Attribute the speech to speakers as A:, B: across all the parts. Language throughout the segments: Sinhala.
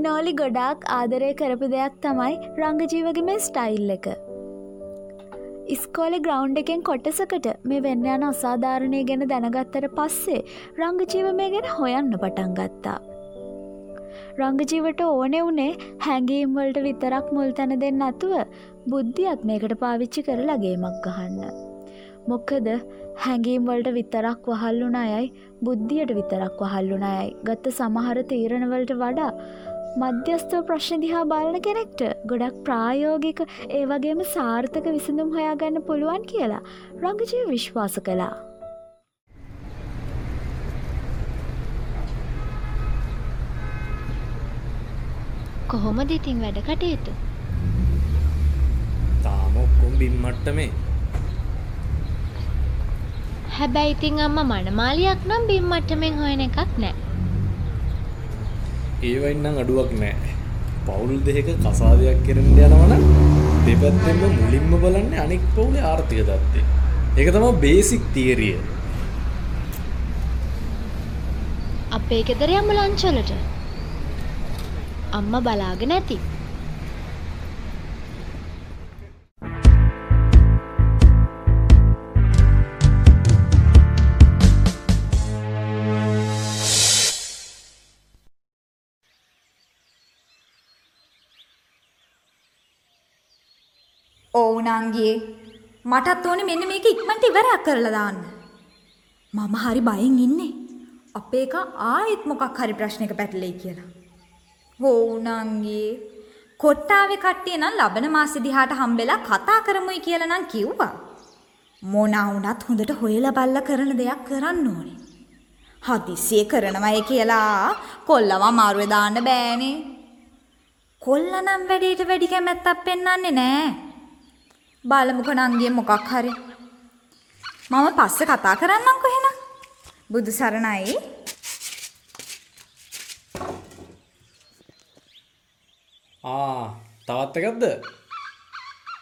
A: මිනෝලි ගොඩාක් ආදරය කරපු දෙයක් තමයි රංගජීවගේ මේ ස්ටයිල් එක. ඉස්කෝල ග්‍රවන්් එකෙන් කොටසකට මේ වෙන්න යන අසාධාරණය ගැන දැනගත්තර පස්සේ රංගජීව මේ ගැන හොයන්න පටන් ගත්තා. රංගජීවට ඕනෙ වුණේ හැඟීම්වලට විතරක් මුල් තැන දෙන්න අතුව බුද්ධියත් මේකට පාවිච්චි කරලගේමක් ගහන්න. මොක්කද හැඟීම්වලට විතරක් වහල්ලුන අයයි බුද්ධියට විතරක් වහල්ලුන අයයි ගත්ත සමහර තීරණවලට වඩා මධ්‍යස්ථව ප්‍රශ්න දිහා බලන කෙනෙක්ට ගොඩක් ප්‍රායෝගික ඒ වගේම සාර්ථක විසඳුම් හොයාගන්න පුළුවන් කියලා රංගජීව විශ්වාස කළා.
B: කොහොමද ඉතින් වැඩ කටයුතු?
C: තාම ඔක්කොම් බිම්මට්ට මේ
B: හැබැයි ඉතින් අම්ම මනමාලියක් නම් බිම්මට්ටමෙන් හොයන එකක් නෑ
C: ඒවයින්නම් අඩුවක් නෑ. පවුල් දෙක කසාදයක් කරන්න යනවන දෙපැත්තෙම මුලින්ම බලන්න අනික් පවුලේ ආර්ථික දත්තේ එක තම බේසික් තීරිය
B: අපේ ගෙදර යමු ලංචලට අම්ම බලාගෙන ඇති.
D: ඕනංගේ මටත් ඕනේ මෙන්න මේක ඉක්මනට ඉවරයක් කරලා දාන්න. මම හරි බයෙන් ඉන්නේ. අපේ එක ආයෙත් මොකක් හරි ප්‍රශ්නයක පැටලෙයි කියලා. ඕනංගේ කොට්ටාවේ කට්ටිය නම් ලබන මාසෙ දිහාට හම්බෙලා කතා කරමුයි කියලා නම් කිව්වා. මොනා වුණත් හොඳට හොයලා බලලා කරන දෙයක් කරන්න ඕනේ. හදිස්සිය කරනවයි කියලා කොල්ලව අමාරුවේ දාන්න බෑනේ. කොල්ල නම් වැඩේට වැඩි කැමැත්තක් පෙන්වන්නේ නෑ. බලමුකෝ නංගිය මොකක් හරි. මම පස්සේ කතා කරන්නම්කො එහෙනම්. බුදු සරණයි.
C: ආ තවත් එකක්ද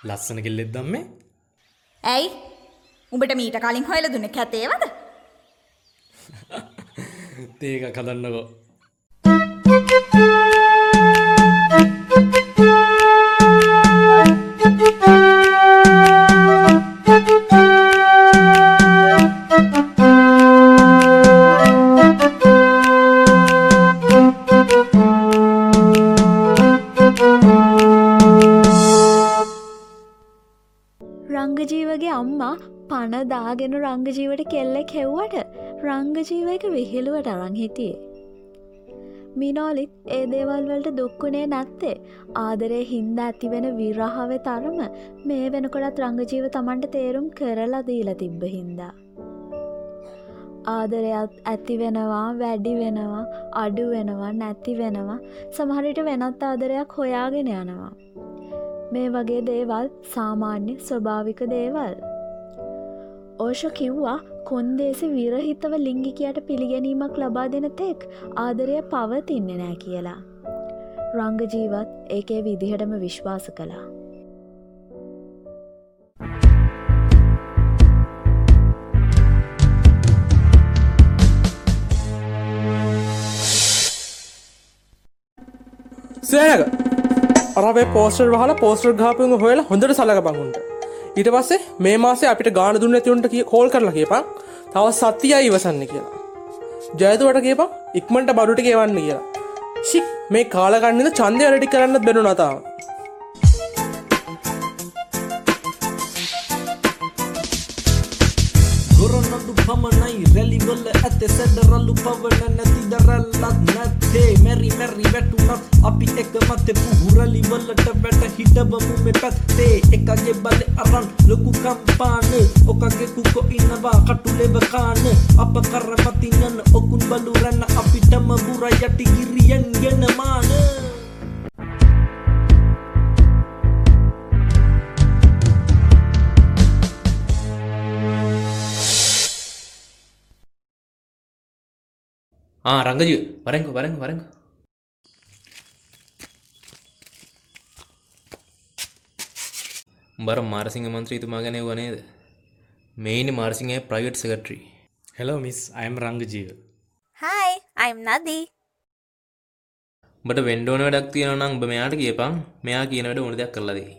C: ලස්සන කෙල්ලෙත් දම්මේ
D: ඇයි? උඹට මීට කලින් හොයලා දුන්නේ කැතේවද?
C: ඒක කදන්නකෝ
A: රංගජීවගේ අම්මා පනදාගෙන රංගජීවට කෙල්ලෙක් හෙව්වට රංගජීවයක විහිළුවට අරං හිටියේ. මිනෝලිත් ඒ දේවල් වලට දුක්කුණේ නැත්තේ ආදරේ හින්ද ඇතිවෙන විරහාව තරම මේ වෙනකොටත් රංගජීව තමන්ට තේරුම් කරලා දීලා තිබ්බ හින්දා. ආදරයත් ඇති වෙනවා වැඩි වෙනවා අඩු වෙනවා නැති වෙනවා සමහරිට වෙනත් ආදරයක් හොයාගෙන යනවා. මේ වගේ දේවල් සාමාන්‍ය ස්වභාවික දේවල්. ඕෂ කිව්වා කොන්දේසි විරහිතව ලිංගිකයට පිළිගැනීමක් ලබා දෙන තෙක් ආදරය පවතින්නේ නෑ කියලා. රංගජීවත් ඒකේ විදිහටම විශ්වාස කළා.
E: සෑනක අරේ පෝස්ටර් වහල පෝස්ටර් ගාපුම හොයලා හොඳට සලක බංුන්ට ඊට පස්සේ මේ මාසේ අපිට ගාන දුන්න ඇතිවුන්ට කෝල් කරලා කියපන්. තව සත්තියයි ඉවසන්න කියලා. ජයතුවට කියපන් ඉක්මට බඩුට කියවන්න කියලා. ශික් මේ කාලගන්නද චන්දය අරටි කරන්න බැනු නතාව
F: ගොරොන්නඩු පමණයි රැලිවල ඇත සැඩරල්ලු පවන නැති දරල්ලත් නැත්තේ මැරි මැරි වැටුනත් අපි එක මත පුහුරලිවලට වැට හිටබමු මෙ පැත්තේ එකගේ බල අරන් ලොකු කම්පාන ඔකගේ කුකො ඉන්නවා කටුලෙව කාන අප කරමතින් යන ඔකුන් බලු රැන්න අපිටම බුර යටි ගිරියෙන් ගෙනමාන
C: ආ රංගජ වරංකු වරං වරංකු බර මාරසිංහ මන්ත්‍රීතුමා ගැන වනේද මෙයිනි මාර්සිංහය private secretary hello miss I am Rangajeewa
G: Hi, I'm Nadi. බට වෙන්ඩෝන වැඩක් තියෙන නම් උඹ මෙයාට කියපන් මෙයා කියන වැඩ ඕන දෙයක් කරලා දෙයි.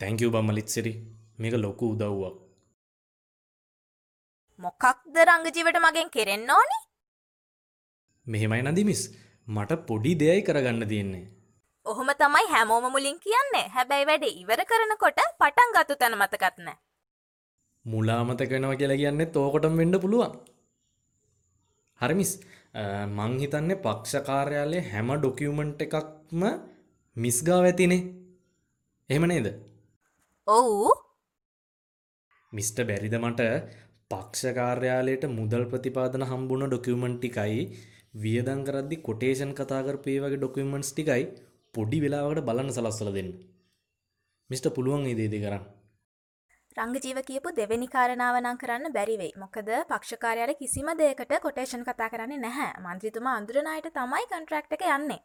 C: තැංකව බම්මලිත්සිරි මේක ලොකු උදව්වක්
H: මොකක්ද රංගජීවට මගෙන් කෙරෙන්න ඕනි
C: මෙහෙමයි නදිමිස්. මට පොඩි දෙයයි කරගන්න තියෙන්නේ.
H: ඔහොම තමයි හැමෝම මුලින් කියන්නේ. හැබැයි වැඩ ඉවර කරනකොට පටන් ගත්තු තැන මතකත්න
C: මුලාමතක වෙනවා කියලා කියන්නේ තෝකොටම වෙන්න පුළුවන්. හරිමිස් මං හිතන්නේ පක්ෂකාර්යාලය හැම ඩොකියමන්ට් එකක්ම මිස්ගාව ඇතිනේ. එහෙම නේද?
H: ඔවු.
C: මිස්ට බැරිද මට? පක්ෂකාර්යාලයට මුදල් ප්‍රතිපාදන හම්බුණ ඩොකියමන්ට් ටිකයි වියදං කරද්දි කොටේෂන් කතාකරපේ වගේ ඩොකියමන්ට්ස් ටිකයි පොඩි වෙලාවට බලන්න සලස්සල දෙන්න. මිස්ට පුළුවන් ඉදේද කරන්න?
H: රංගජීව කියපු දෙවැනි කාරණාවනං කරන්න බැරිවෙයි මොකද පක්ෂකාරයාල කිසිම දෙයකට කොටේෂන් කතා කරන්නේ නැහැ. මන්ත්‍රතුමා අඳුරනායට තමයි කන්ට්‍රක්් එක යන්නේ.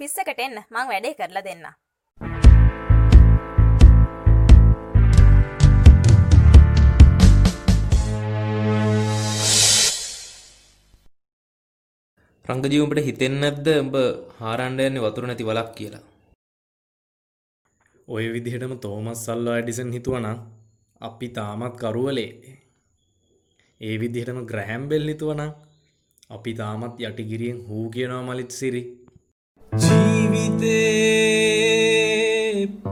H: ඔෆිස්ස එකට එන්න. මං වැඩේ කරලා දෙන්න.
G: රංගජීවුම්ට හිතෙන් නැද්ද උඹ හාරණ්ඩයන්නේ වතුර නැති වලක් කියලා.
C: ඔය විදිහටම තෝමස් සල්ලා ඇඩිසන් හිතුවනම් අපි තාමත් කරුවලේ. ඒ විදිහටම ග්‍රහැම්බෙල් හිතුවනම් අපි තාමත් යටිගිරියෙන් හූ කියනවා මලිත් සිරි
I: ජීවිතේ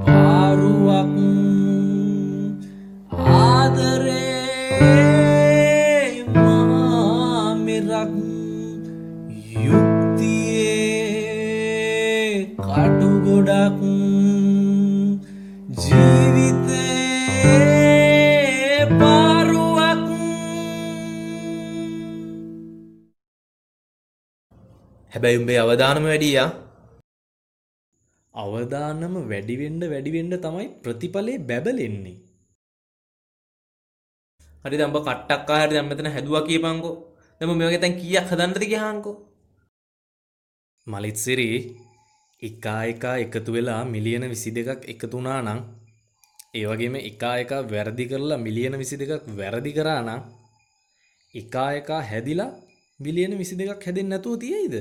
I: පාරුවක් ආදරේ මාමෙරක් යුක්තියේ කටු ගොඩක් ජීවිතේ පාරුවක්.
G: හැබැයි උඹේ අවධානම වැඩියා.
C: අවදානම වැඩිවෙන්ඩ වැඩිවෙන්ඩ තමයි ප්‍රතිඵලේ බැබලෙන්නේ
G: හරි දම්ඹ කට්ටක් ආහරි දැන් මෙතන හැදුවා කියපන්කෝ. දැන් මේ වගේ තැන් කීයක් හදන්නද කියහන්කෝ.
C: මලිත්සිරි එකා එකා එකතු වෙලා මිලියන විසි දෙකක් එකතු වුණා නං ඒවගේම එකා එක වැරදි කරලා මිලියන විසි දෙකක් වැරදි කරා නම් එකා එකා හැදිලා මිලියන විසි දෙකක් හැදෙන් නැතුව තියෙයිද